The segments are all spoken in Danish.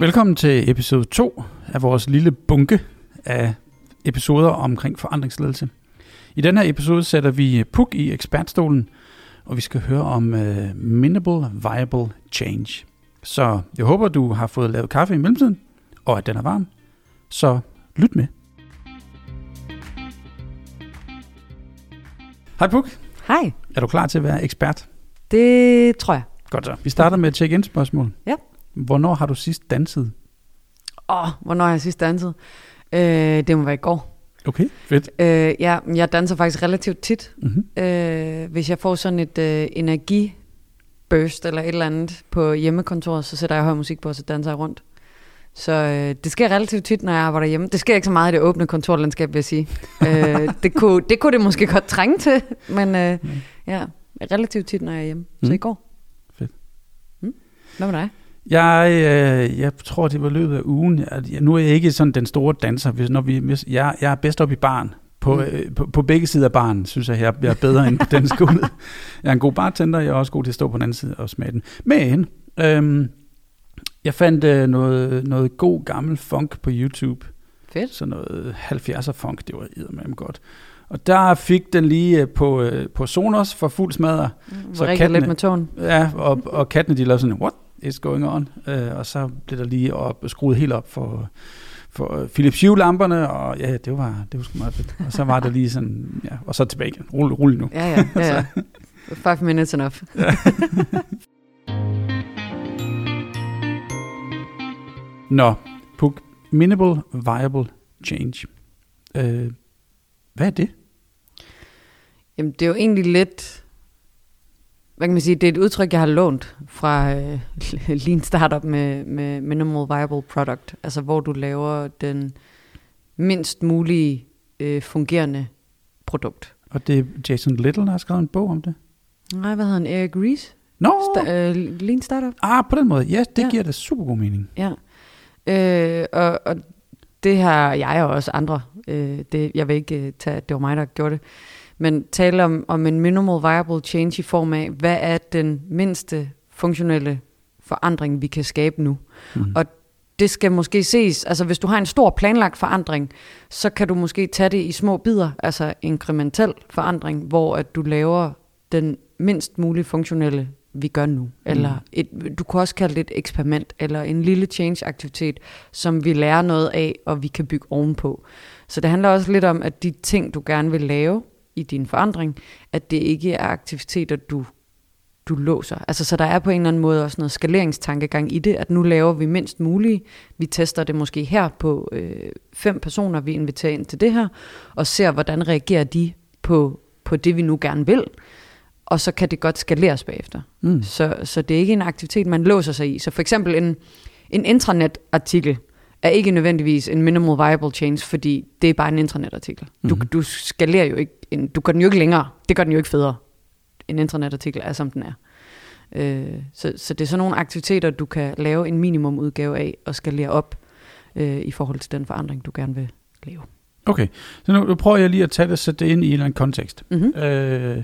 Velkommen til episode 2 af vores lille bunke af episoder omkring forandringsledelse. I den her episode sætter vi Puk i ekspertstolen, og vi skal høre om uh, Minimal Viable Change. Så jeg håber, du har fået lavet kaffe i mellemtiden, og at den er varm. Så lyt med. Hej Puk. Hej. Er du klar til at være ekspert? Det tror jeg. Godt så. Vi starter med et check-in spørgsmål. Ja. Hvornår har du sidst danset? Åh, oh, hvornår har jeg sidst danset? Øh, det må være i går. Okay, fedt. Øh, ja, jeg danser faktisk relativt tit. Mm-hmm. Øh, hvis jeg får sådan et øh, energiburst eller et eller andet på hjemmekontoret, så sætter jeg høj musik på, og så danser jeg rundt. Så øh, det sker relativt tit, når jeg arbejder hjemme. Det sker ikke så meget i det åbne kontorlandskab, vil jeg sige. øh, det, kunne, det kunne det måske godt trænge til, men øh, ja, relativt tit, når jeg er hjemme. Så Mm. i går. Fedt. Mm. Hvad med dig? Jeg, øh, jeg tror, det var løbet af ugen. Jeg, nu er jeg ikke sådan den store danser. Hvis, når vi, hvis, jeg, jeg er bedst op i barn. På, Mm. mm. øh, på, på begge sider af baren, synes jeg, jeg jeg er bedre end på den skole. Jeg er en god bartender, jeg er også god til at stå på den anden side og smage den. Men øhm, jeg fandt øh, noget, noget god gammel funk på YouTube. Fedt. Sådan noget 70'er funk, det var eddermame godt. Og der fik den lige øh, på, øh, på Sonos for fuld smadre. Så Så kattene- lidt med tåen. Ja, og, og kattene de lavede sådan, what is going on? Uh, og så blev der lige op, skruet helt op for, for øh, Philips Hue-lamperne, og ja, det var, det var sgu meget fedt. Og så var der lige sådan, ja, og så tilbage igen. Rulle, rulle nu. Ja, ja. ja, ja. Five minutes enough. Nå, Puk, Minimal Viable Change. Uh, hvad er det? Jamen, det er jo egentlig lidt... Hvad kan man sige? Det er et udtryk, jeg har lånt fra øh, Lean Startup med, med Minimal Viable Product. Altså, hvor du laver den mindst mulige øh, fungerende produkt. Og det er Jason Little, der har skrevet en bog om det. Nej, hvad hedder han? Eric Ries? Nå, Sta- øh, Lean Startup? ah, på den måde. Ja, det Ja. giver da super god mening. Ja. Øh, og, og det har jeg og også andre, øh, det, jeg vil ikke øh, tage, at det var mig, der gjorde det, men tale om, om en minimal viable change i form af, hvad er den mindste funktionelle forandring, vi kan skabe nu. Mm. Og det skal måske ses, altså hvis du har en stor planlagt forandring, så kan du måske tage det i små bidder, altså inkrementel forandring, hvor at du laver den mindst mulige funktionelle, vi gør nu. Eller et, du kan også kalde det et eksperiment, eller en lille change-aktivitet, som vi lærer noget af, og vi kan bygge ovenpå. Så det handler også lidt om, at de ting, du gerne vil lave i din forandring, at det ikke er aktiviteter, du du låser. Altså, så der er på en eller anden måde også noget skaleringstankegang i det, at nu laver vi mindst muligt. Vi tester det måske her på øh, fem personer, vi inviterer ind til det her, og ser, hvordan reagerer de på, på det, vi nu gerne vil. Og så kan det godt skaleres bagefter. Mm. Så, så det er ikke en aktivitet, man låser sig i. Så for eksempel en, en intranet-artikel er ikke nødvendigvis en minimal viable change, fordi det er bare en intranet-artikel. Du, Mhm. du skalerer jo ikke, en, du gør den jo ikke længere. Det gør den jo ikke federe. En intranet-artikel er, som den er. Øh, så, så det er sådan nogle aktiviteter, du kan lave en minimumudgave af og skalere op øh, i forhold til den forandring, du gerne vil lave. Okay, så nu, nu prøver jeg lige at tage det og sætte det ind i en eller anden kontekst. Mm-hmm. Øh,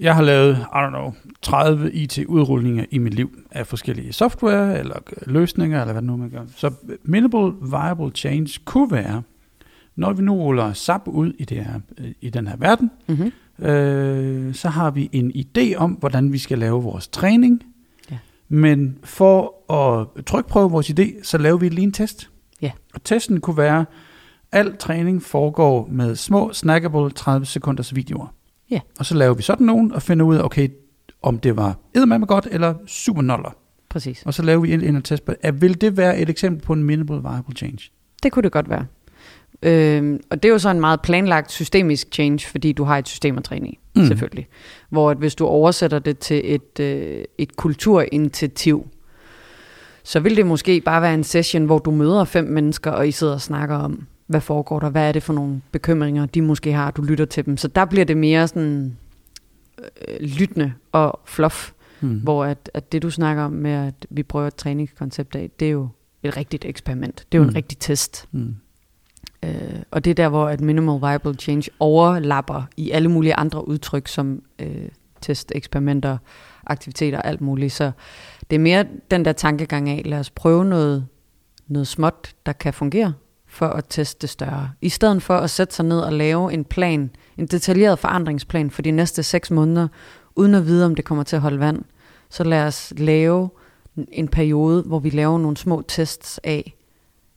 jeg har lavet, I don't know, 30 IT-udrulninger i mit liv af forskellige software eller løsninger, eller hvad nu man gør. Så minimal viable change kunne være, når vi nu ruller SAP ud i, det her, øh, i den her verden, Mm-hmm. øh, så har vi en idé om, hvordan vi skal lave vores træning. Ja. Men for at trykprøve vores idé, så laver vi lige en test. Ja. Og testen kunne være, al træning foregår med små, snackable 30 sekunders videoer. Ja. Og så laver vi sådan nogen og finder ud af, okay, om det var eddermame godt eller super noller. Præcis. Og så laver vi en, en test på, at vil det være et eksempel på en minimal viable change? Det kunne det godt være. Øhm, og det er jo så en meget planlagt systemisk change, fordi du har et system at træne i, mm. selvfølgelig. Hvor at hvis du oversætter det til et, øh, et kulturinitiativ, så vil det måske bare være en session, hvor du møder fem mennesker, og I sidder og snakker om, hvad foregår der, hvad er det for nogle bekymringer, de måske har, du lytter til dem. Så der bliver det mere sådan øh, lyttende og fluff, Mm. hvor at, at det du snakker om med, at vi prøver et træningskoncept af, det er jo et rigtigt eksperiment. Det er jo mm. En rigtig test. Mm. Øh, og det er der, hvor at minimal viable change overlapper i alle mulige andre udtryk, som øh, test, eksperimenter, aktiviteter alt muligt. Så det er mere den der tankegang af, lad os prøve noget, noget småt, der kan fungere for at teste det større. I stedet for at sætte sig ned og lave en plan, en detaljeret forandringsplan for de næste seks måneder, uden at vide, om det kommer til at holde vand, så lad os lave en periode, hvor vi laver nogle små tests af,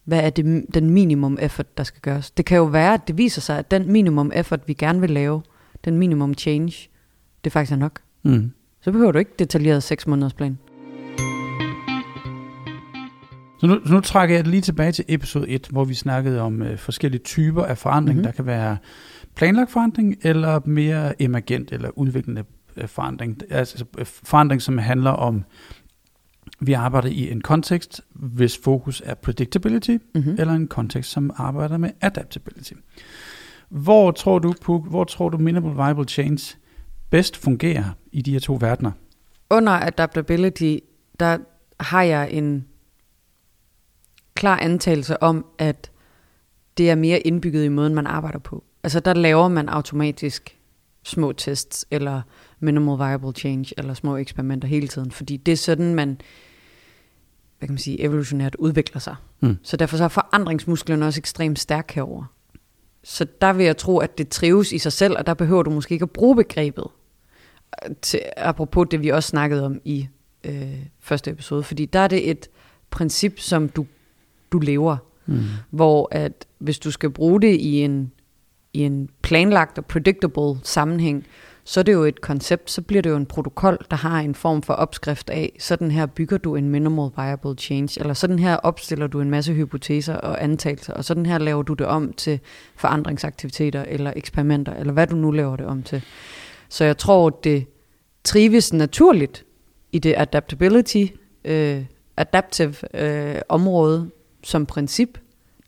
hvad er det, den minimum effort, der skal gøres. Det kan jo være, at det viser sig, at den minimum effort, vi gerne vil lave, den minimum change, det faktisk er nok. Mm. Så behøver du ikke detaljeret 6 måneders plan. Så nu, så nu trækker jeg det lige tilbage til episode 1, hvor vi snakkede om øh, forskellige typer af forandring. Mhm. Mm-hmm. Der kan være planlagt forandring, eller mere emergent eller udviklende øh, forandring. Altså øh, forandring, som handler om, vi arbejder i en kontekst, hvis fokus er predictability, Mm-hmm. eller en kontekst, som arbejder med adaptability. Hvor tror du, Puk, hvor tror du minimal viable change bedst fungerer i de her to verdener? Under adaptability, der har jeg en klar antagelse om, at det er mere indbygget i måden, man arbejder på. Altså der laver man automatisk små tests, eller minimal viable change, eller små eksperimenter hele tiden, fordi det er sådan, man hvad kan man sige, evolutionært udvikler sig. Mm. Så derfor så er forandringsmusklerne også ekstremt stærk herover. Så der vil jeg tro, at det trives i sig selv, og der behøver du måske ikke at bruge begrebet. Til, apropos det, vi også snakkede om i øh, første episode, fordi der er det et princip, som du, du lever, Mm. hvor at hvis du skal bruge det i en, i en planlagt og predictable sammenhæng, så er det jo et koncept, så bliver det jo en protokol, der har en form for opskrift af, sådan her bygger du en minimal viable change, eller sådan her opstiller du en masse hypoteser og antagelser, og sådan her laver du det om til forandringsaktiviteter eller eksperimenter, eller hvad du nu laver det om til. Så jeg tror, det trives naturligt i det adaptability, øh, adaptive øh, område som princip,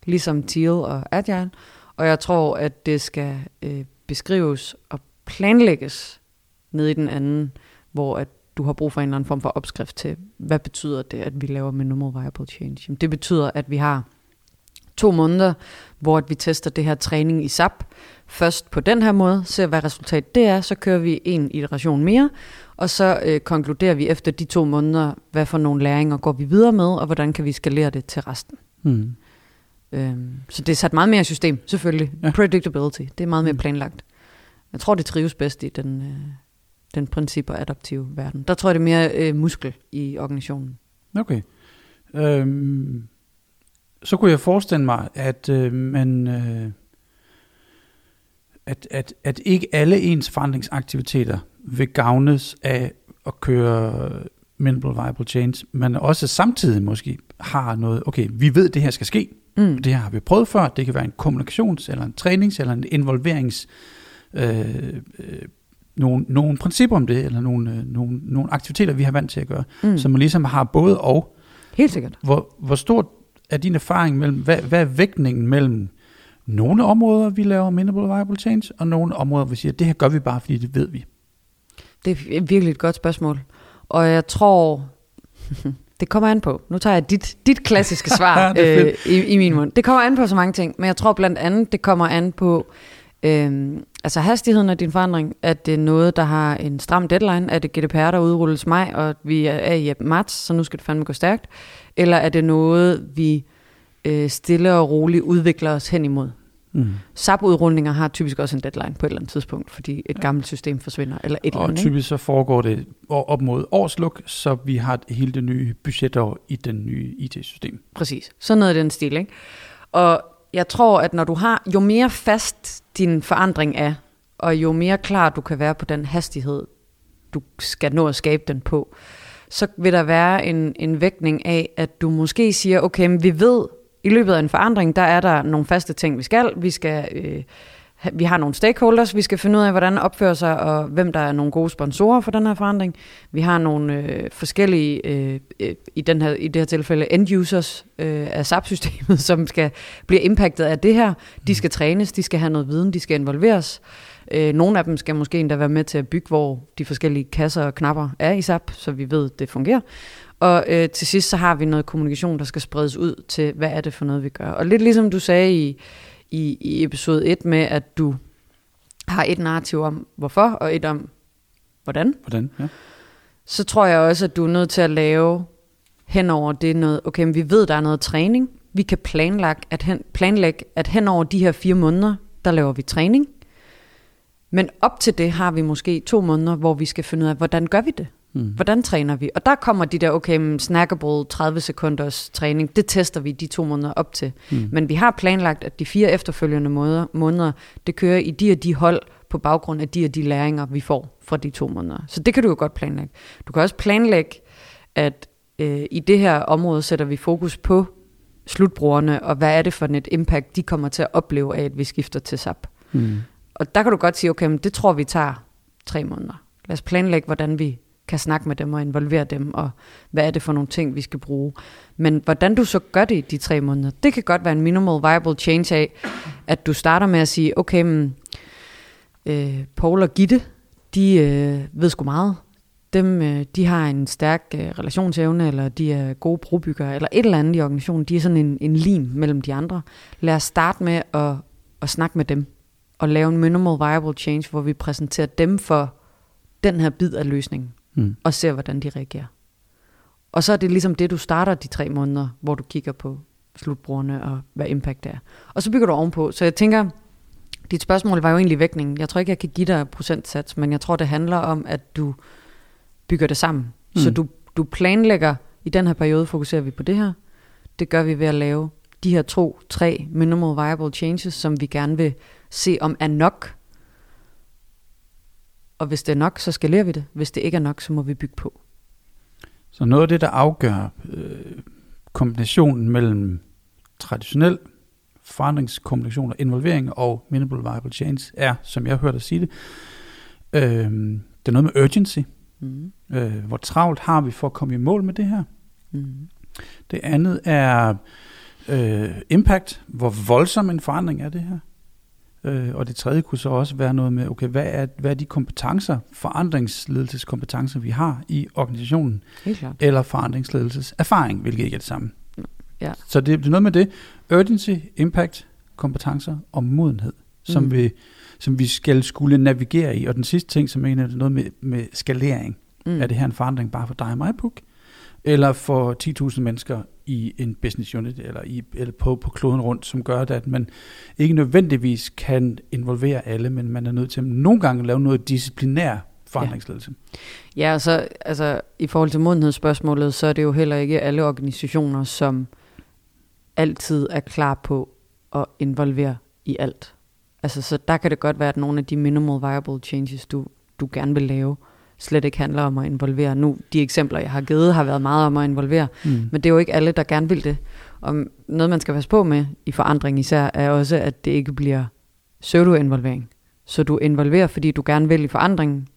ligesom Teal og Agile, og jeg tror, at det skal øh, beskrives og planlægges ned i den anden, hvor at du har brug for en eller anden form for opskrift til, hvad betyder det, at vi laver minimal viable change? Jamen, det betyder, at vi har to måneder, hvor at vi tester det her træning i SAP. Først på den her måde, ser hvad resultatet det er, så kører vi en iteration mere, og så øh, konkluderer vi efter de to måneder, hvad for nogle læringer går vi videre med, og hvordan kan vi skalere det til resten. Mm. Øhm, så det er sat meget mere system, selvfølgelig. Ja. Predictability, det er meget mere Mm. planlagt. Jeg tror, det trives bedst i den, øh, den princip- og adaptive verden. Der tror jeg, det er mere øh, muskel i organisationen. Okay. Øhm, så kunne jeg forestille mig, at øh, man... Øh, at, at, at ikke alle ens forandringsaktiviteter vil gavnes af at køre minimal viable change, men også samtidig måske har noget, okay, vi ved, det her skal ske, Mm. det her har vi prøvet før, det kan være en kommunikations- eller en trænings- eller en involverings øh, øh, nogle, nogle principper om det, eller nogle, øh, nogle, nogle aktiviteter, vi har vant til at gøre, Mm. så man ligesom har både og. Helt sikkert. Hvor, hvor stort er din erfaring mellem, hvad, hvad er vægtningen mellem nogle områder, vi laver minimal viable change, og nogle områder, hvor vi siger, det her gør vi bare, fordi det ved vi. Det er virkelig et godt spørgsmål. Og jeg tror, det kommer an på. Nu tager jeg dit, dit klassiske svar øh, i, i min mund. Det kommer an på så mange ting, men jeg tror blandt andet, det kommer an på øh, altså hastigheden af din forandring. At det er noget, der har en stram deadline. Er det GDPR, der udrulles maj, og vi er i marts, så nu skal det fandme gå stærkt? Eller er det noget, vi øh, stille og roligt udvikler os hen imod? Mm. SAP-udrulninger har typisk også en deadline på et eller andet tidspunkt, fordi et gammelt system forsvinder, eller et eller Og andet. ikke? typisk så foregår det op mod årsluk, så vi har hele det nye budgetår i den nye IT-system. Præcis. Sådan noget i den stil, ikke? Og jeg tror, at når du har, jo mere fast din forandring er, og jo mere klar du kan være på den hastighed, du skal nå at skabe den på, så vil der være en, en vægtning af, at du måske siger, okay, men vi ved, i løbet af en forandring, der er der nogle faste ting, vi skal. Vi skal... Øh, vi har nogle stakeholders, vi skal finde ud af, hvordan opfører sig, og hvem der er nogle gode sponsorer for den her forandring. Vi har nogle øh, forskellige, øh, øh i, den her, i det her tilfælde, end-users øh, af SAP-systemet, som skal blive impactet af det her. De skal trænes, de skal have noget viden, de skal involveres. Øh, nogle af dem skal måske endda være med til at bygge, hvor de forskellige kasser og knapper er i SAP, så vi ved, at det fungerer. Og øh, til sidst så har vi noget kommunikation, der skal spredes ud til, hvad er det for noget, vi gør. Og lidt ligesom du sagde i, i, i episode 1 med, at du har et narrativ om hvorfor, og et om hvordan. Hvordan? Ja. så tror jeg også, at du er nødt til at lave henover det noget, okay, men vi ved, der er noget træning. Vi kan planlægge at, hen, planlægge, at hen over de her fire måneder, der laver vi træning. Men op til det har vi måske to måneder, hvor vi skal finde ud af, hvordan gør vi det? Mm. Hvordan træner vi? Og der kommer de der, okay, snackable 30 sekunders træning, det tester vi de to måneder op til. Mm. Men vi har planlagt, at de fire efterfølgende måneder, måneder, det kører i de og de hold, på baggrund af de og de læringer, vi får fra de to måneder. Så det kan du jo godt planlægge. Du kan også planlægge, at øh, i det her område sætter vi fokus på slutbrugerne, og hvad er det for et impact, de kommer til at opleve af, at vi skifter til SAP. Mm. Og der kan du godt sige, okay, men det tror vi tager tre måneder. Lad os planlægge, hvordan vi kan snakke med dem og involvere dem, og hvad er det for nogle ting, vi skal bruge. Men hvordan du så gør det i de tre måneder, det kan godt være en minimal viable change af, at du starter med at sige, okay, men, øh, Paul og Gitte, de øh, ved sgu meget. Dem, øh, de har en stærk øh, relationsevne, eller de er gode brobyggere, eller et eller andet i organisationen. De er sådan en, en lim mellem de andre. Lad os starte med at, at snakke med dem, og lave en minimal viable change, hvor vi præsenterer dem for den her bid af løsningen, mm. og ser, hvordan de reagerer. Og så er det ligesom det, du starter de tre måneder, hvor du kigger på slutbrugerne og hvad impact er. Og så bygger du ovenpå. Så jeg tænker, dit spørgsmål var jo egentlig vægtningen. Jeg tror ikke, jeg kan give dig procentsats, men jeg tror, det handler om, at du bygger det sammen. Mm. Så du, du planlægger, i den her periode fokuserer vi på det her. Det gør vi ved at lave de her to, tre minimal viable changes, som vi gerne vil se om er nok. Og hvis det er nok, så skalerer vi det. Hvis det ikke er nok, så må vi bygge på. Så noget af det, der afgør øh, kombinationen mellem traditionel forandringskommunikation og involvering og minimal viable change er, som jeg hørte dig sige det, øh, det er noget med urgency. Mm. Øh, hvor travlt har vi for at komme i mål med det her? Mm. Det andet er øh, impact. Hvor voldsom en forandring er det her? Øh, og det tredje kunne så også være noget med, okay, hvad er, hvad er de kompetencer, forandringsledelseskompetencer, vi har i organisationen? Helt klart. Eller forandringsledelseserfaring, hvilket ikke er det samme. Ja. Så det, det er noget med det. Urgency, impact, kompetencer og modenhed, som, mm. vi, som vi skal skulle navigere i. Og den sidste ting, som er noget med, med skalering. Mm. Er det her en forandring bare for dig og mig, Puk? Eller for 10.000 mennesker i en business unit, eller, i, eller på, på kloden rundt, som gør at man ikke nødvendigvis kan involvere alle, men man er nødt til at nogle gange lave noget disciplinær forandringsledelse. Ja, ja og så altså, i forhold til modenhedsspørgsmålet, så er det jo heller ikke alle organisationer, som altid er klar på at involvere i alt. Altså, så der kan det godt være, at nogle af de minimal viable changes, du, du gerne vil lave, slet ikke handler om at involvere. Nu, de eksempler, jeg har givet, har været meget om at involvere, mm. men det er jo ikke alle, der gerne vil det. Og noget, man skal passe på med i forandring især, er også, at det ikke bliver pseudo-involvering. Så du involverer, fordi du gerne vil i forandringen,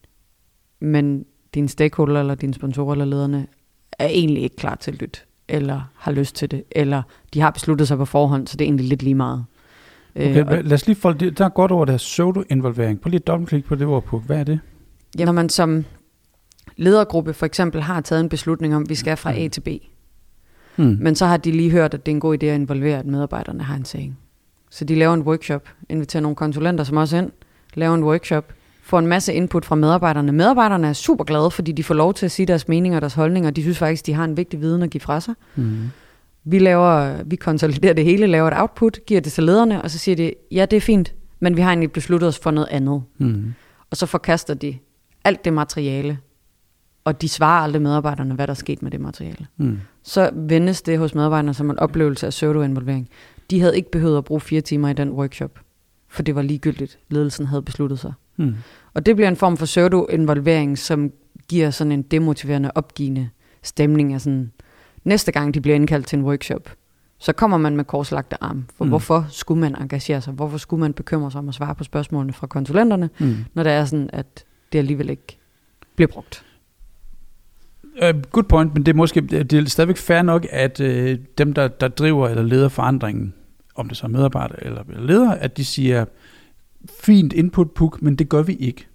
men dine stakeholder eller dine sponsorer eller lederne er egentlig ikke klar til at lytte eller har lyst til det, eller de har besluttet sig på forhånd, så det er egentlig lidt lige meget. Okay, øh, lad os lige få det. Der er godt over det her pseudo-involvering. Prøv lige at dobbeltklik på det ord på. Hvad er det? Ja, når man som ledergruppe for eksempel har taget en beslutning om, at vi skal fra A til B, hmm. men så har de lige hørt, at det er en god idé at involvere, at medarbejderne har en sag. Så de laver en workshop, inviterer nogle konsulenter som også ind, laver en workshop, får en masse input fra medarbejderne. Medarbejderne er super glade, fordi de får lov til at sige deres meninger og deres holdninger, og de synes faktisk, de har en vigtig viden at give fra sig. Mm. Vi, laver, vi konsoliderer det hele, laver et output, giver det til lederne, og så siger de, ja, det er fint, men vi har egentlig besluttet os for noget andet. Mm. Og så forkaster de alt det materiale, og de svarer aldrig medarbejderne, hvad der er sket med det materiale. Mm. Så vendes det hos medarbejderne som en oplevelse af pseudo-involvering. De havde ikke behøvet at bruge fire timer i den workshop, for det var ligegyldigt. Ledelsen havde besluttet sig. Mm. Og det bliver en form for pseudo-involvering, som giver sådan en demotiverende, opgivende stemning af sådan, næste gang de bliver indkaldt til en workshop, så kommer man med korslagte arm. For mm. hvorfor skulle man engagere sig? Hvorfor skulle man bekymre sig om at svare på spørgsmålene fra konsulenterne, mm. når det er sådan, at det alligevel ikke bliver brugt? Uh, good point, men det er måske det er stadigvæk fair nok, at uh, dem, der, der driver eller leder forandringen, om det så er medarbejdere eller ledere, at de siger, fint input, Puk, men det gør vi ikke.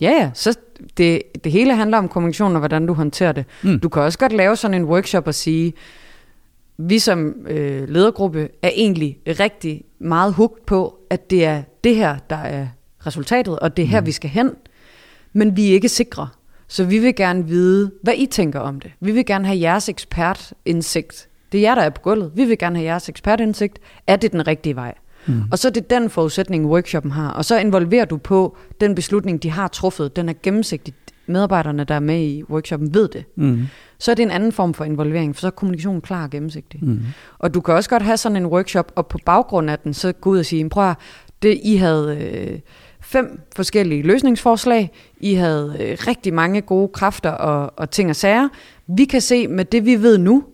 Ja, ja. Så det, det hele handler om kommunikation og hvordan du håndterer det. Mm. Du kan også godt lave sådan en workshop og sige, vi som øh, ledergruppe er egentlig rigtig meget hugt på, at det er det her, der er resultatet, og det er her, mm. vi skal hen. Men vi er ikke sikre. Så vi vil gerne vide, hvad I tænker om det. Vi vil gerne have jeres ekspertindsigt. Det er jer, der er på gulvet. Vi vil gerne have jeres ekspertindsigt. Er det den rigtige vej? Mm. Og så er det den forudsætning, workshoppen har. Og så involverer du på den beslutning, de har truffet. Den er gennemsigtig. Medarbejderne, der er med i workshoppen, ved det. Mm. Så er det en anden form for involvering, for så er kommunikationen klar og gennemsigtig. Mm. Og du kan også godt have sådan en workshop, og på baggrund af den, så gå ud og sige, prøv at, det, I havde øh, fem forskellige løsningsforslag, I havde øh, rigtig mange gode kræfter og, og ting og sager. Vi kan se med det, vi ved nu,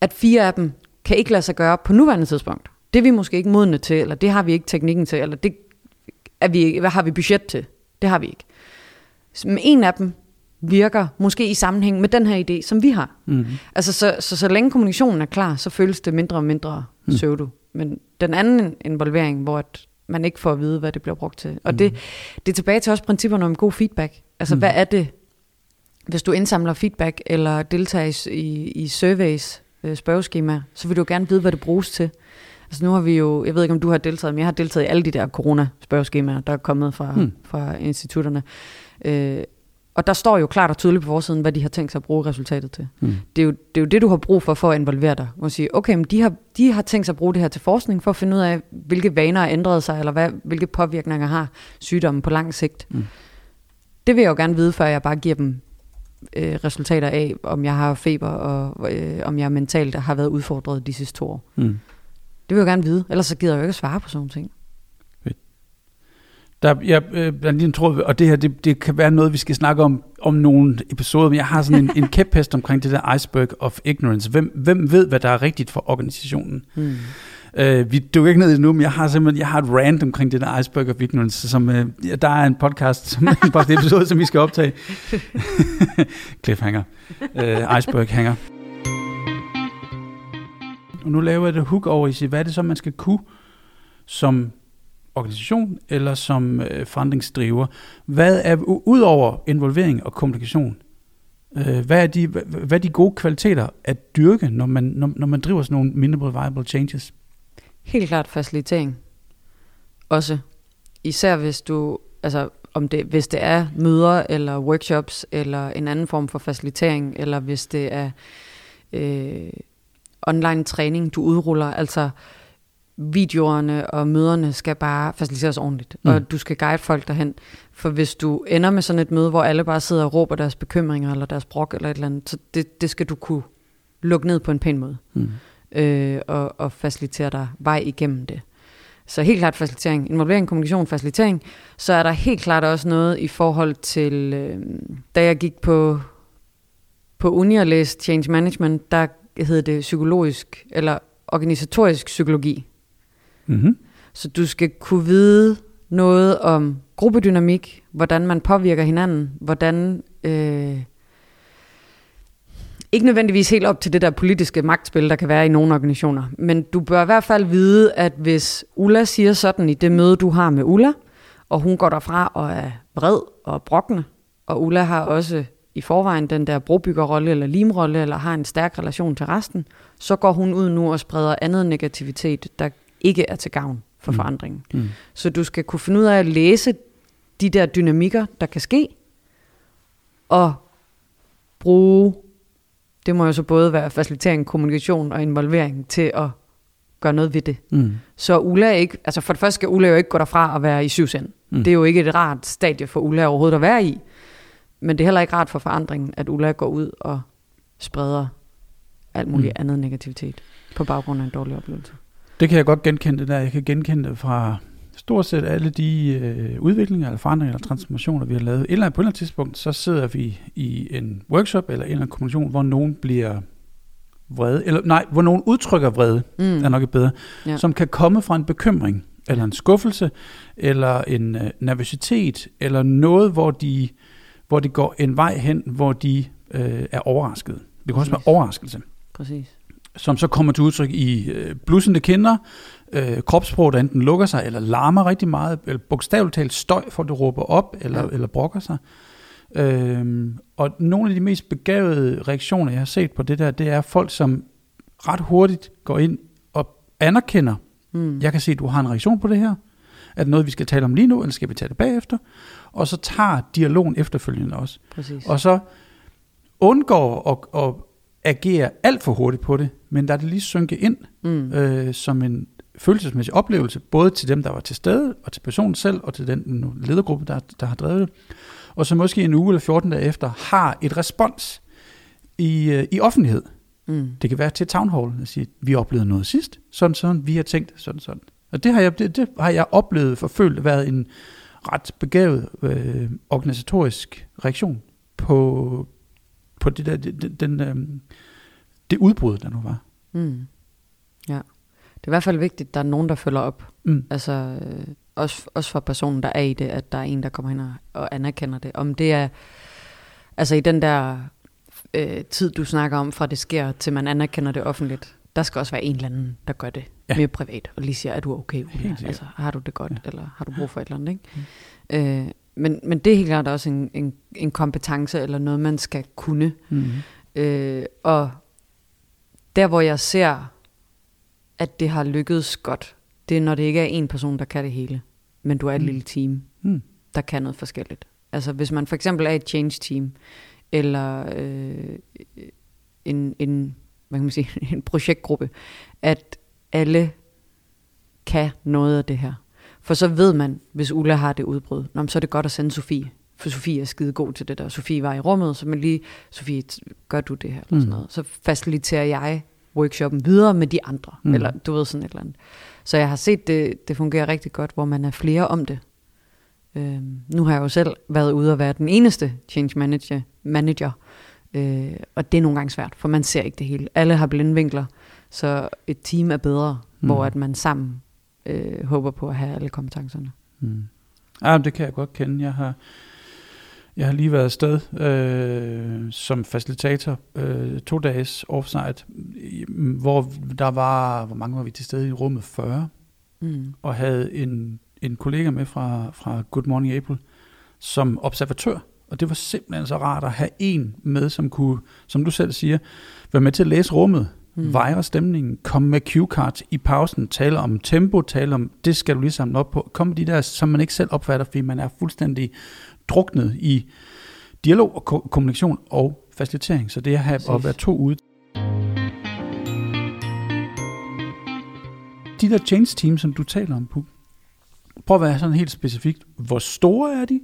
at fire af dem kan ikke lade sig gøre på nuværende tidspunkt. Det er vi måske ikke modne til, eller det har vi ikke teknikken til, eller det er vi, hvad har vi budget til? Det har vi ikke. Men en af dem virker måske i sammenhæng med den her idé, som vi har. Mm. Altså, så, så, så længe kommunikationen er klar, så føles det mindre og mindre mm. pseudo. Men den anden involvering, hvor at man ikke får at vide, hvad det bliver brugt til. Og mm. det, det er tilbage til også principperne om god feedback. Altså, mm. hvad er det, hvis du indsamler feedback eller deltager i, i surveys, øh, spørgeskemaer, så vil du gerne vide, hvad det bruges til. Altså nu har vi jo, jeg ved ikke om du har deltaget, men jeg har deltaget i alle de der corona-spørgeskemaer, der er kommet fra, mm. fra institutterne. Øh, og der står jo klart og tydeligt på forsiden, hvad de har tænkt sig at bruge resultatet til. Mm. Det, er jo, det er jo det, du har brug for, for at involvere dig. Og sige, okay, men de har, de har tænkt sig at bruge det her til forskning, for at finde ud af, hvilke vaner har ændret sig, eller hvad, hvilke påvirkninger har sygdommen på lang sigt. Mm. Det vil jeg jo gerne vide, før jeg bare giver dem øh, resultater af, om jeg har feber, og øh, om jeg mentalt har været udfordret de sidste to år. Mm. Det vil jeg gerne vide, ellers så gider jeg jo ikke at svare på sådan nogle ting. Der, jeg, øh, lige en tråd, og det her, det, det kan være noget, vi skal snakke om om nogle episoder, men jeg har sådan en, en kæphest omkring det der iceberg of ignorance. Hvem, hvem ved, hvad der er rigtigt for organisationen? Mm. Øh, vi dykker ikke ned i det nu, men jeg har simpelthen jeg har et rant omkring det der iceberg of ignorance, som øh, der er en podcast, som en podcast episode, som vi skal optage. Cliffhanger. Øh, iceberg hanger. Og nu laver jeg det hook over i sig, hvad er det så, man skal kunne som organisation eller som øh, forandringsdriver. Hvad er, ud over involvering og kommunikation, øh, hvad, er de, hvad, hvad er de gode kvaliteter at dyrke, når man, når, når man driver sådan nogle minimal viable changes? Helt klart facilitering. Også. Især hvis du, altså om det, hvis det er møder eller workshops eller en anden form for facilitering, eller hvis det er øh, online træning, du udruller. Altså videoerne og møderne skal bare faciliteres ordentligt, mm. og du skal guide folk derhen. For hvis du ender med sådan et møde, hvor alle bare sidder og råber deres bekymringer, eller deres brok, eller et eller andet, så det, det skal du kunne lukke ned på en pæn måde, mm. øh, og, og facilitere dig vej igennem det. Så helt klart facilitering, involvering, kommunikation, facilitering. Så er der helt klart også noget i forhold til, øh, da jeg gik på, på uni og læste change management, der hed det psykologisk, eller organisatorisk psykologi. Mm-hmm. Så du skal kunne vide noget om gruppedynamik, hvordan man påvirker hinanden, hvordan... Øh, ikke nødvendigvis helt op til det der politiske magtspil, der kan være i nogle organisationer, men du bør i hvert fald vide, at hvis Ulla siger sådan i det møde, du har med Ulla, og hun går derfra og er vred og brokkende, og Ulla har også i forvejen den der brobyggerrolle eller limrolle, eller har en stærk relation til resten, så går hun ud nu og spreder andet negativitet, der ikke er til gavn for mm. forandringen. Mm. Så du skal kunne finde ud af at læse de der dynamikker, der kan ske, og bruge, det må jo så både være facilitering, kommunikation og involvering til at gøre noget ved det. Mm. Så Ulla ikke, altså for det første skal Ulla jo ikke gå derfra og være i syvsend. Mm. Det er jo ikke et rart stadie for Ulla overhovedet at være i. Men det er heller ikke rart for forandringen, at Ulla går ud og spreder alt muligt mm. andet negativitet på baggrund af en dårlig oplevelse. Det kan jeg godt genkende det der. Jeg kan genkende det fra stort set alle de øh, udviklinger, eller forandringer, eller transformationer, vi har lavet. Eller på et eller andet tidspunkt, så sidder vi i en workshop, eller en eller anden kommunikation, hvor nogen bliver vrede, eller nej, hvor nogen udtrykker vrede, mm. er nok et bedre, ja. som kan komme fra en bekymring, eller en skuffelse, eller en øh, nervøsitet, eller noget, hvor de, hvor de går en vej hen, hvor de øh, er overrasket. Det kan også være overraskelse. Præcis som så kommer til udtryk i øh, blussende kinder, øh, kropssprog, der enten lukker sig eller larmer rigtig meget, eller bogstaveligt talt støj, for det råber op eller, ja. eller brokker sig. Øhm, og nogle af de mest begavede reaktioner, jeg har set på det der, det er folk, som ret hurtigt går ind og anerkender, mm. jeg kan se, at du har en reaktion på det her. Er det noget, vi skal tale om lige nu, eller skal vi tage det bagefter? Og så tager dialogen efterfølgende også. Præcis. Og så undgår at, at agere alt for hurtigt på det, men der det lige synke ind mm. øh, som en følelsesmæssig oplevelse, både til dem, der var til stede, og til personen selv, og til den ledergruppe, der, der har drevet det. Og så måske en uge eller 14 dage efter har et respons i, øh, i offentlighed. Mm. Det kan være til town hall, at sige, vi oplevede noget sidst, sådan sådan, vi har tænkt sådan sådan. Og det har jeg, det, det har jeg oplevet forfølt været en ret begavet øh, organisatorisk reaktion på, på det, der, det, den, øh, det udbrud, der nu var. Mm. Ja. Det er i hvert fald vigtigt, at der er nogen, der følger op. Mm. Altså, øh, også, også for personen, der er i det, at der er en, der kommer ind og, og anerkender det. Om det er, altså i den der øh, tid, du snakker om, fra det sker, til man anerkender det offentligt, der skal også være en eller anden, der gør det Ja. mere privat, og lige siger, er du okay? Ulla? Altså, har du det godt, Ja. eller har du brug for et eller andet, ikke? Øh, men, men det er helt klart også en, en, en kompetence, eller noget, man skal kunne. Mm. Øh, og der, hvor jeg ser, at det har lykkedes godt, det er, når det ikke er en person, der kan det hele, men du er et Mm. lille team, Mm. der kan noget forskelligt. Altså hvis man for eksempel er et change team, eller øh, en, en, hvad kan man sige, en projektgruppe, at alle kan noget af det her. For så ved man, hvis Ulla har det udbrud, nå, så er det godt at sende Sofie. For Sofie er skide god til det der. Sofie var i rummet, så man lige, Sofie, gør du det her? Eller Mm. sådan noget. Så faciliterer jeg workshoppen videre med de andre. Mm. Eller du ved sådan et eller andet. Så jeg har set, det, det fungerer rigtig godt, hvor man er flere om det. Øhm, nu har jeg jo selv været ude og være den eneste change manager, manager øh, og det er nogle gange svært, for man ser ikke det hele. Alle har blindvinkler, så et team er bedre, mm. hvor at man sammen øh, håber på at have alle kompetencerne. Mm. Ja, det kan jeg godt kende. Jeg har, jeg har lige været afsted øh, som facilitator øh, to dages offsite, hvor der var, hvor mange var vi til stede i rummet? 40, Mm. og havde en, en kollega med fra, fra Good Morning April som observatør. Og det var simpelthen så rart at have en med, som kunne, som du selv siger, være med til at læse rummet, mm. vejre stemningen, komme med cue cards i pausen, tale om tempo, tale om, det skal du lige samle op på. Kom med de der, som man ikke selv opfatter, fordi man er fuldstændig druknet i dialog og ko- kommunikation og facilitering. Så det at, have, at være to ude. De der change teams, som du taler om, Puk, prøv at være sådan helt specifikt. Hvor store er de?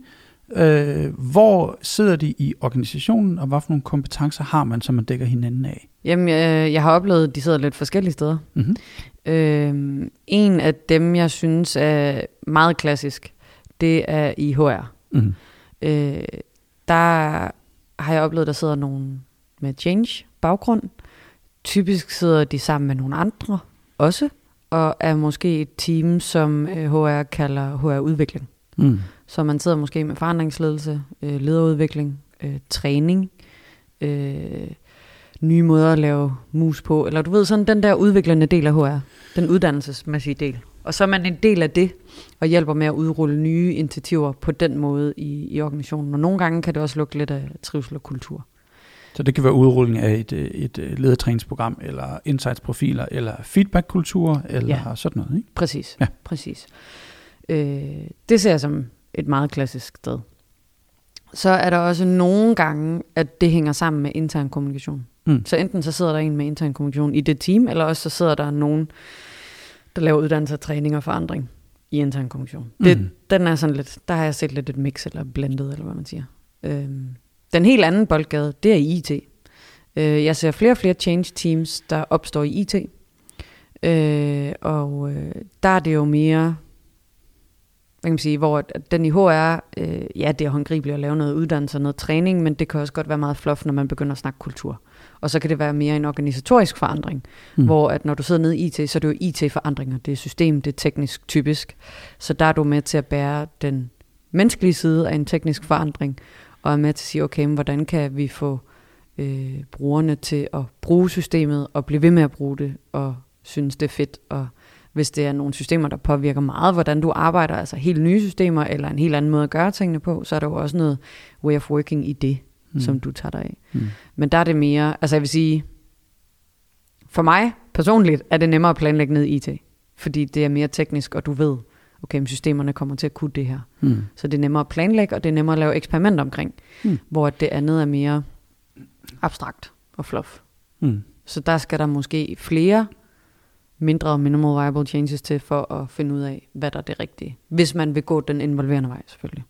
Øh, hvor sidder de i organisationen, og hvad for nogle kompetencer har man, som man dækker hinanden af? Jamen, øh, jeg har oplevet, at de sidder lidt forskellige steder. Mm-hmm. Øh, en af dem, jeg synes er meget klassisk, det er i HR. Mm. Øh, der har jeg oplevet, at der sidder nogen med change baggrund. Typisk sidder de sammen med nogle andre også, og er måske et team, som øh, HR kalder HR-udvikling. Mm. Så man sidder måske med forandringsledelse, øh, lederudvikling, øh, træning, øh, nye måder at lave mus på, eller du ved, sådan den der udviklende del af HR, den uddannelsesmæssige del. Og så er man en del af det, og hjælper med at udrulle nye initiativer på den måde i, i organisationen. Og nogle gange kan det også lugte lidt af trivsel og kultur. Så det kan være udrulling af et, øh, et øh, ledertræningsprogram, eller insightsprofiler, eller feedbackkultur, eller Ja. sådan noget. Ikke? Præcis, Ja. præcis. Øh, det ser jeg som et meget klassisk sted. Så er der også nogle gange, at det hænger sammen med intern kommunikation. Mm. Så enten så sidder der en med intern kommunikation i det team, eller også så sidder der nogen, der laver uddannelse, træning og forandring i intern kommunikation. Det, Mm. Den er sådan lidt, der har jeg set lidt et mix eller blendet, eller hvad man siger. Øhm, den helt anden boldgade, det er IT. Øh, jeg ser flere og flere change teams, der opstår i IT. Øh, og øh, der er det jo mere, hvad kan man sige, hvor den i HR, øh, ja, det er håndgribeligt at lave noget uddannelse og noget træning, men det kan også godt være meget fluff, når man begynder at snakke kultur. Og så kan det være mere en organisatorisk forandring, mm. hvor at når du sidder nede i IT, så er det jo IT-forandringer. Det er system, det er teknisk typisk. Så der er du med til at bære den menneskelige side af en teknisk forandring, og er med til at sige, okay, men hvordan kan vi få øh, brugerne til at bruge systemet, og blive ved med at bruge det, og synes det er fedt, og hvis det er nogle systemer, der påvirker meget, hvordan du arbejder, altså helt nye systemer, eller en helt anden måde at gøre tingene på, så er der jo også noget way of working i det, Mm. som du tager dig af. Mm. Men der er det mere, altså jeg vil sige, for mig personligt er det nemmere at planlægge ned i IT, fordi det er mere teknisk, og du ved, okay, men systemerne kommer til at kunne det her. Mm. Så det er nemmere at planlægge, og det er nemmere at lave eksperimenter omkring, Mm. hvor det andet er mere abstrakt og fluff. Mm. Så der skal der måske flere mindre minimal viable changes til for at finde ud af, hvad der er det rigtige. Hvis man vil gå den involverende vej, selvfølgelig.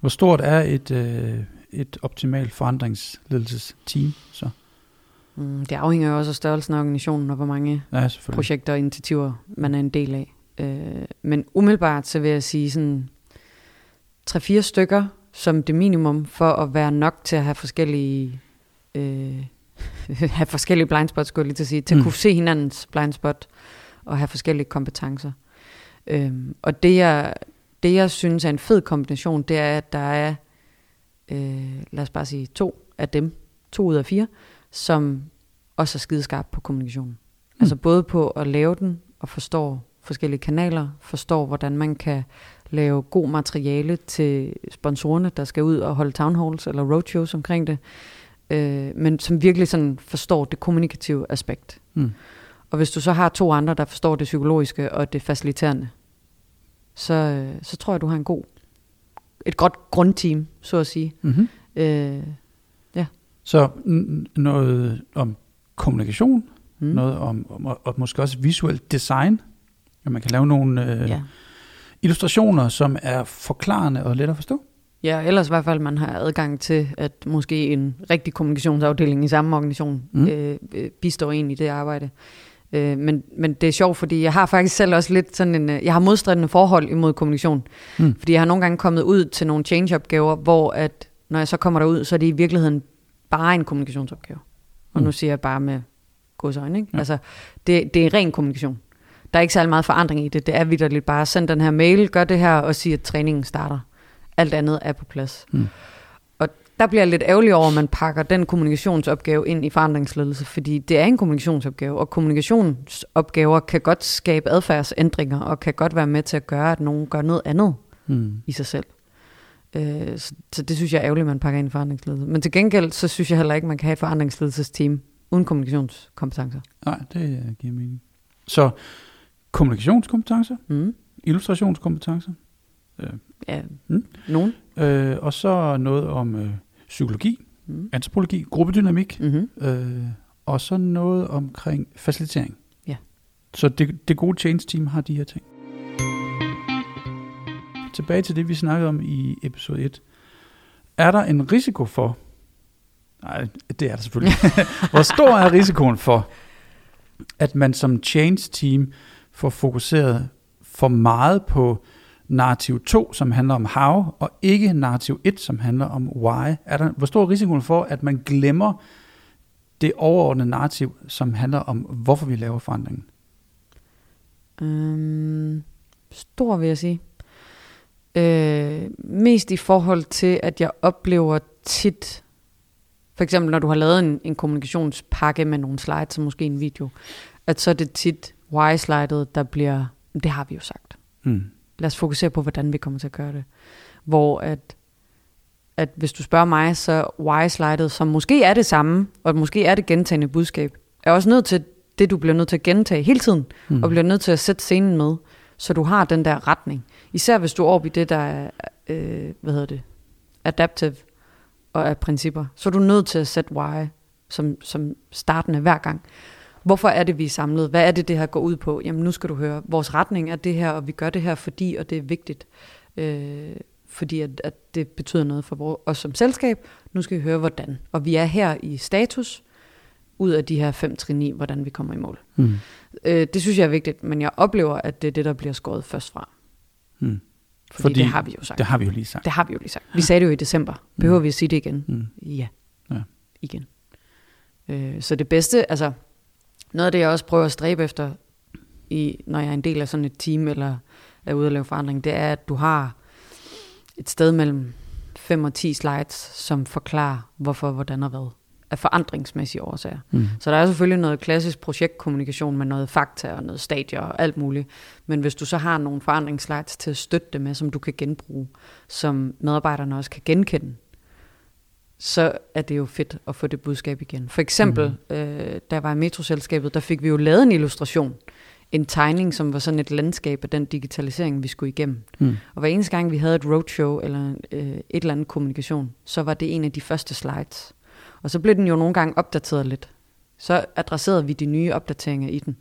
Hvor stort er et, øh, et optimalt forandringsledelsesteam så? Mm, det afhænger jo også af størrelsen af organisationen, og hvor mange Ja, projekter og initiativer, man er en del af. Øh, men umiddelbart så vil jeg sige sådan 3-4 stykker som det minimum for at være nok til at have forskellige øh, have forskellige blindspots, skulle jeg lige til at sige, til at Mm. kunne se hinandens blindspot og have forskellige kompetencer. Øhm, og det jeg, det jeg synes er en fed kombination, det er, at der er, øh, lad os bare sige, to af dem, to ud af fire, som også er skideskarpe på kommunikationen. Mm. Altså både på at lave den og forstå forskellige kanaler, forstår hvordan man kan lave god materiale til sponsorerne, der skal ud og holde town halls eller roadshows omkring det, øh, men som virkelig sådan forstår det kommunikative aspekt. Mm. Og hvis du så har to andre, der forstår det psykologiske og det faciliterende, så, øh, så tror jeg, du har en god, et godt grundteam, så at sige. Mm-hmm. Øh, Så n- noget om kommunikation, mm. noget om, om og, og måske også visuelt design. At man kan lave nogle øh, Ja. illustrationer, som er forklarende og let at forstå. Ja, ellers i hvert fald, man har adgang til, at måske en rigtig kommunikationsafdeling i samme organisation Mm. øh, øh, bistår en i det arbejde. Øh, men, men det er sjovt, fordi jeg har faktisk selv også lidt sådan en, øh, jeg har modstridende forhold imod kommunikation. Mm. Fordi jeg har nogle gange kommet ud til nogle change-opgaver, hvor at, når jeg så kommer derud, så er det i virkeligheden bare en kommunikationsopgave. Og Mm. nu siger jeg bare med godsøjne, ikke? Ja. Altså, det, det er ren kommunikation. Der er ikke særlig meget forandring i det. Det er vidderligt bare, send den her mail, gør det her, og sig, at træningen starter. Alt andet er på plads. Mm. Og der bliver jeg lidt ærgerlig over, at man pakker den kommunikationsopgave ind i forandringsledelse, fordi det er en kommunikationsopgave, og kommunikationsopgaver kan godt skabe adfærdsændringer, og kan godt være med til at gøre, at nogen gør noget andet Mm. i sig selv. Øh, så, så det synes jeg er ærgerligt, at man pakker ind i forandringsledelse. Men til gengæld, så synes jeg heller ikke, man kan have et forandringsledelsesteam uden kommunikationskompetencer. Nej, det øh, giver mening. Så kommunikationskompetencer, Mm. illustrationskompetencer, Ja, Mm. nogen. øh, og så noget om øh, psykologi, Mm. antropologi, gruppedynamik, Mm-hmm. øh, og så noget omkring facilitering. Ja. Så det, det gode change team har de her ting. Tilbage til det, vi snakkede om i episode 1. Er der en risiko for, nej, det er der selvfølgelig, hvor stor er risikoen for, at man som change team får fokuseret for meget på narrativ 2, som handler om how, og ikke narrativ 1, som handler om why. Er der, hvor stor er risikoen for, at man glemmer det overordnede narrativ, som handler om, hvorfor vi laver forandringen? Øhm, stor vil jeg sige. Øh, mest i forhold til, at jeg oplever tit, for eksempel når du har lavet en, en kommunikationspakke med nogle slides, som måske en video, at så er det tit why-slidet, der bliver, det har vi jo sagt. Mm. Lad os fokusere på, hvordan vi kommer til at gøre det. Hvor at, at hvis du spørger mig, så why-slidet, som måske er det samme, og måske er det gentagende budskab, er også nødt til det, du bliver nødt til at gentage hele tiden, Mm. og bliver nødt til at sætte scenen med, så du har den der retning. Især hvis du er oppe i det, der er, øh, hvad hedder det, adaptive og er principper, så er du nødt til at sætte why som, som startende hver gang. Hvorfor er det, vi er samlet? Hvad er det, det her går ud på? Jamen nu skal du høre, vores retning er det her, og vi gør det her, fordi, og det er vigtigt. Øh, fordi at, at det betyder noget for os som selskab. Nu skal vi høre, hvordan. Og vi er her i status, ud af de her fem trin i, hvordan vi kommer i mål. Mm. Øh, det synes jeg er vigtigt, men jeg oplever, at det er det, der bliver skåret først fra. Mm. Fordi, Fordi det har vi jo sagt. Det har vi jo lige sagt. Det har vi jo lige sagt. Vi sagde det jo i december. Behøver vi at sige det igen? Mm. Ja. Ja. Igen. Øh, så det bedste, altså noget af det, jeg også prøver at stræbe efter, i, når jeg er en del af sådan et team, eller er ude at lave forandring, det er, at du har et sted mellem 5 og 10 slides, som forklarer, hvorfor, hvordan og hvad, af forandringsmæssige årsager. Mm. Så der er selvfølgelig noget klassisk projektkommunikation med noget fakta og noget stadier og alt muligt. Men hvis du så har nogle forandringsslides til at støtte det med, som du kan genbruge, som medarbejderne også kan genkende, så er det jo fedt at få det budskab igen. For eksempel, mm. øh, da jeg var i metroselskabet, der fik vi jo lavet en illustration en tegning, som var sådan et landskab af den digitalisering, vi skulle igennem. Mm. Og hver eneste gang, vi havde et roadshow eller øh, et eller andet kommunikation, så var det en af de første slides. Og så blev den jo nogle gange opdateret lidt. Så adresserede vi de nye opdateringer i den.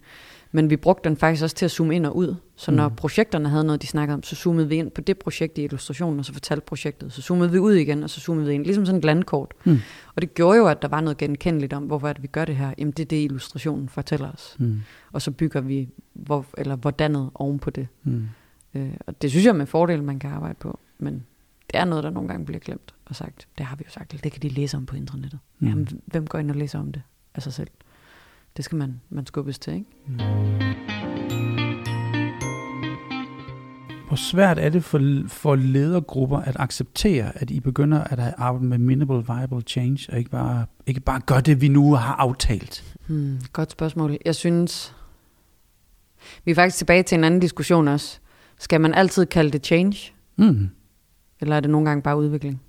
Men vi brugte den faktisk også til at zoome ind og ud. Så når Mm. projekterne havde noget, de snakkede om, så zoomede vi ind på det projekt i illustrationen, og så fortalte projektet. Så zoomede vi ud igen, og så zoomede vi ind. Ligesom sådan et landkort. Mm. Og det gjorde jo, at der var noget genkendeligt om, hvorfor er det, vi gør det her. Jamen det er det, illustrationen fortæller os. Mm. Og så bygger vi hvor, eller hvordanet oven på det. Mm. Øh, og det synes jeg med fordel, man kan arbejde på. Men det er noget, der nogle gange bliver glemt og sagt. Det har vi jo sagt, det kan de læse om på internettet. Mm. Jamen, hvem går ind og læser om det af sig selv? Det skal man, man skubbes til, ikke? Mm. Hvor svært er det for, for ledergrupper at acceptere, at I begynder at have arbejdet med minimal viable change, og ikke bare, ikke bare gøre det, vi nu har aftalt? Hmm, godt spørgsmål. Jeg synes, vi er faktisk tilbage til en anden diskussion også. Skal man altid kalde det change, Mm. eller er det nogle gange bare udvikling?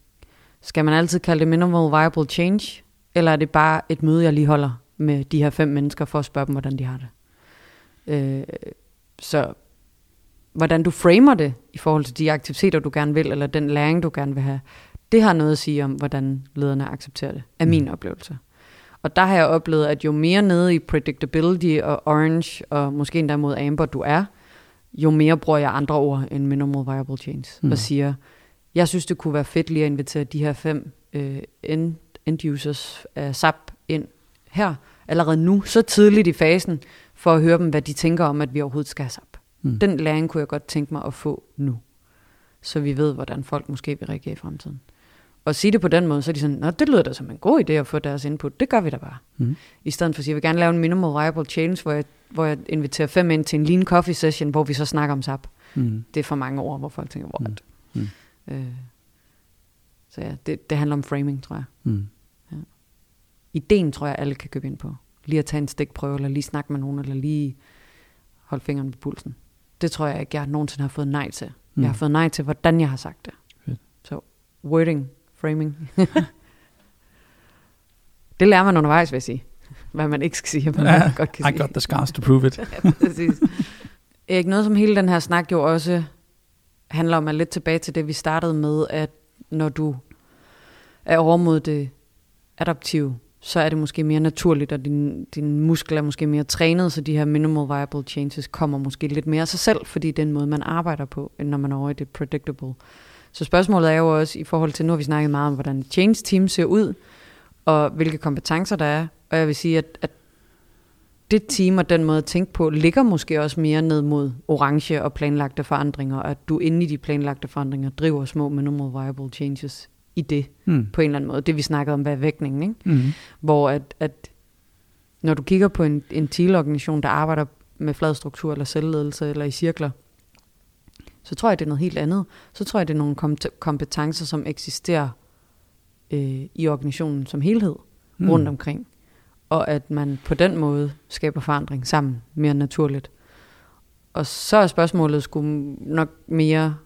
Skal man altid kalde det minimal viable change, eller er det bare et møde, jeg lige holder med de her fem mennesker for at spørge dem, hvordan de har det? Øh, så hvordan du framer det i forhold til de aktiviteter, du gerne vil, eller den læring, du gerne vil have, det har noget at sige om, hvordan lederne accepterer det, af min oplevelse. Og der har jeg oplevet, at jo mere nede i predictability og orange, og måske endda mod amber du er, jo mere bruger jeg andre ord end minimal viable change, Mm. mm. og siger, jeg synes, det kunne være fedt lige at invitere de her fem øh, end, end users af SAP ind her, allerede nu, så tidligt i fasen, for at høre dem, hvad de tænker om, at vi overhovedet skal have SAP. Mm. Den læring kunne jeg godt tænke mig at få nu, så vi ved, hvordan folk måske vil reagere i fremtiden. Og sige det på den måde, så er de sådan, Nå, det lyder da som en god idé at få deres input. Det gør vi da bare. Mm. I stedet for at sige, jeg vil gerne lave en minimal viable change, hvor jeg, hvor jeg inviterer fem ind til en lean coffee session, hvor vi så snakker om SAP. Mm. Det er for mange ord, hvor folk tænker, what? Mm. Øh, så ja, det, det handler om framing, tror jeg. Mm. Ideen tror jeg, alle kan købe ind på. Lige at tage en stikprøve, eller lige snakke med nogen, eller lige holde fingeren på pulsen. Det tror jeg ikke, jeg nogensinde har fået nej til. Mm. Jeg har fået nej til, hvordan jeg har sagt det. Fedt. Så wording, framing. det lærer man undervejs, vil jeg sige. Hvad man ikke skal sige, man Ja, godt kan I sige. got the scars to prove it. Præcis. Erik, noget som hele den her snak jo også handler om, at lidt tilbage til det, vi startede med, at når du er over mod det adaptive, så er det måske mere naturligt, og din, din muskel er måske mere trænet, så de her minimal viable changes kommer måske lidt mere af sig selv, fordi det er måde, man arbejder på, end når man er over i det predictable. Så spørgsmålet er jo også i forhold til, nu har vi snakket meget om, hvordan change team ser ud, og hvilke kompetencer der er, og jeg vil sige, at, at det team og den måde at tænke på, ligger måske også mere ned mod orange og planlagte forandringer, og at du inde i de planlagte forandringer driver små minimal viable changes i det, Mm. på en eller anden måde. Det vi snakkede om, hvad er vægtningen, ikke? Mm. Hvor at, at når du kigger på en, en TIL-organisation, der arbejder med flad struktur eller selvledelse eller i cirkler, så tror jeg, det er noget helt andet. Så tror jeg, det er nogle kom- kompetencer, som eksisterer øh, i organisationen som helhed Mm. rundt omkring. Og at man på den måde skaber forandring sammen mere naturligt. Og så er spørgsmålet sgu nok mere,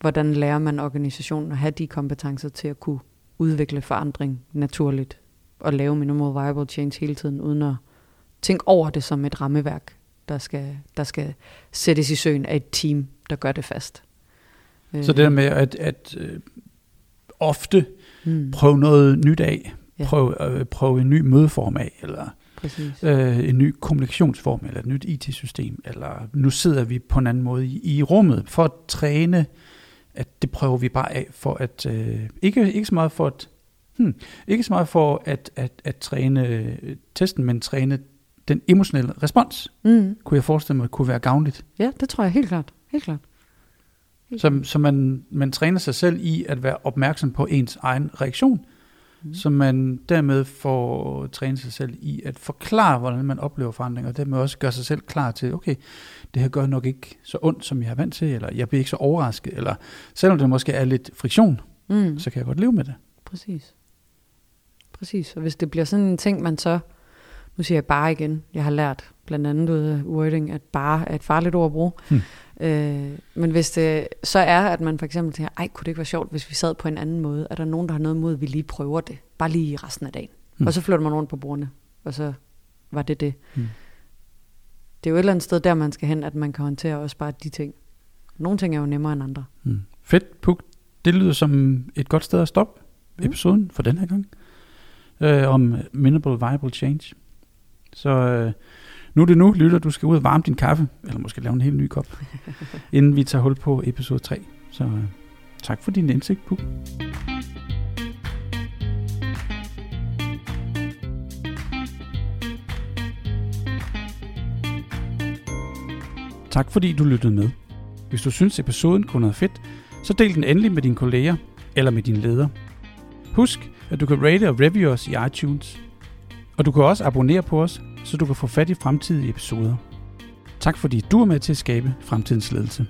hvordan lærer man organisationen at have de kompetencer til at kunne udvikle forandring naturligt og lave minimal viable change hele tiden, uden at tænke over det som et rammeværk, der skal, der skal sættes i søen af et team, der gør det fast. Så det der med at, at øh, ofte mm, prøve noget nyt af, Ja. prøve, øh, prøve en ny mødeform af, eller præcis. øh, en ny kommunikationsform, eller et nyt IT-system, eller nu sidder vi på en anden måde i, i rummet, for at træne, at det prøver vi bare af, for at, øh, ikke, ikke så meget for at, hmm, ikke så meget for at, at, at træne øh, testen, men træne den emotionelle respons, Mm, kunne jeg forestille mig, kunne være gavnligt. ja, det tror jeg helt klart. Helt klart. Helt Så, så man, man træner sig selv i at være opmærksom på ens egen reaktion, Mm. så man dermed får trænet sig selv i at forklare, hvordan man oplever forandringer, og dermed også gøre sig selv klar til, okay, det her gør nok ikke så ondt, som jeg er vant til, eller jeg bliver ikke så overrasket, eller selvom det måske er lidt friktion, Mm. så kan jeg godt leve med det. Præcis. Præcis. Og hvis det bliver sådan en ting, man så... Nu siger jeg bare igen. Jeg har lært blandt andet ud af wording, at bare er et farligt ord at bruge. Hmm. Øh, men hvis det så er, at man for eksempel tænker, ej, kunne det ikke være sjovt, hvis vi sad på en anden måde? Er der nogen, der har noget mod, at vi lige prøver det? Bare lige resten af dagen. Hmm. Og så flytter man rundt på bordene. Og så var det det. Hmm. det er jo et eller andet sted, der man skal hen, at man kan håndtere også bare de ting. Nogle ting er jo nemmere end andre. Mm. Fedt, Puk. Det lyder som et godt sted at stoppe Mm. episoden for den her gang. Øh, om Minimal Viable Change. Så øh, nu er det nu, lytter, du skal ud og varme din kaffe, eller måske lave en helt ny kop, inden vi tager hul på episode 3. Så øh, tak for din indsigt, Puk. Tak fordi du lyttede med. Hvis du synes episoden kunne noget fedt, så del den endelig med dine kolleger eller med din leder. Husk, at du kan rate og review os i iTunes. Og du kan også abonnere på os, så du kan få fat i fremtidige episoder. Tak fordi du er med til at skabe fremtidens ledelse.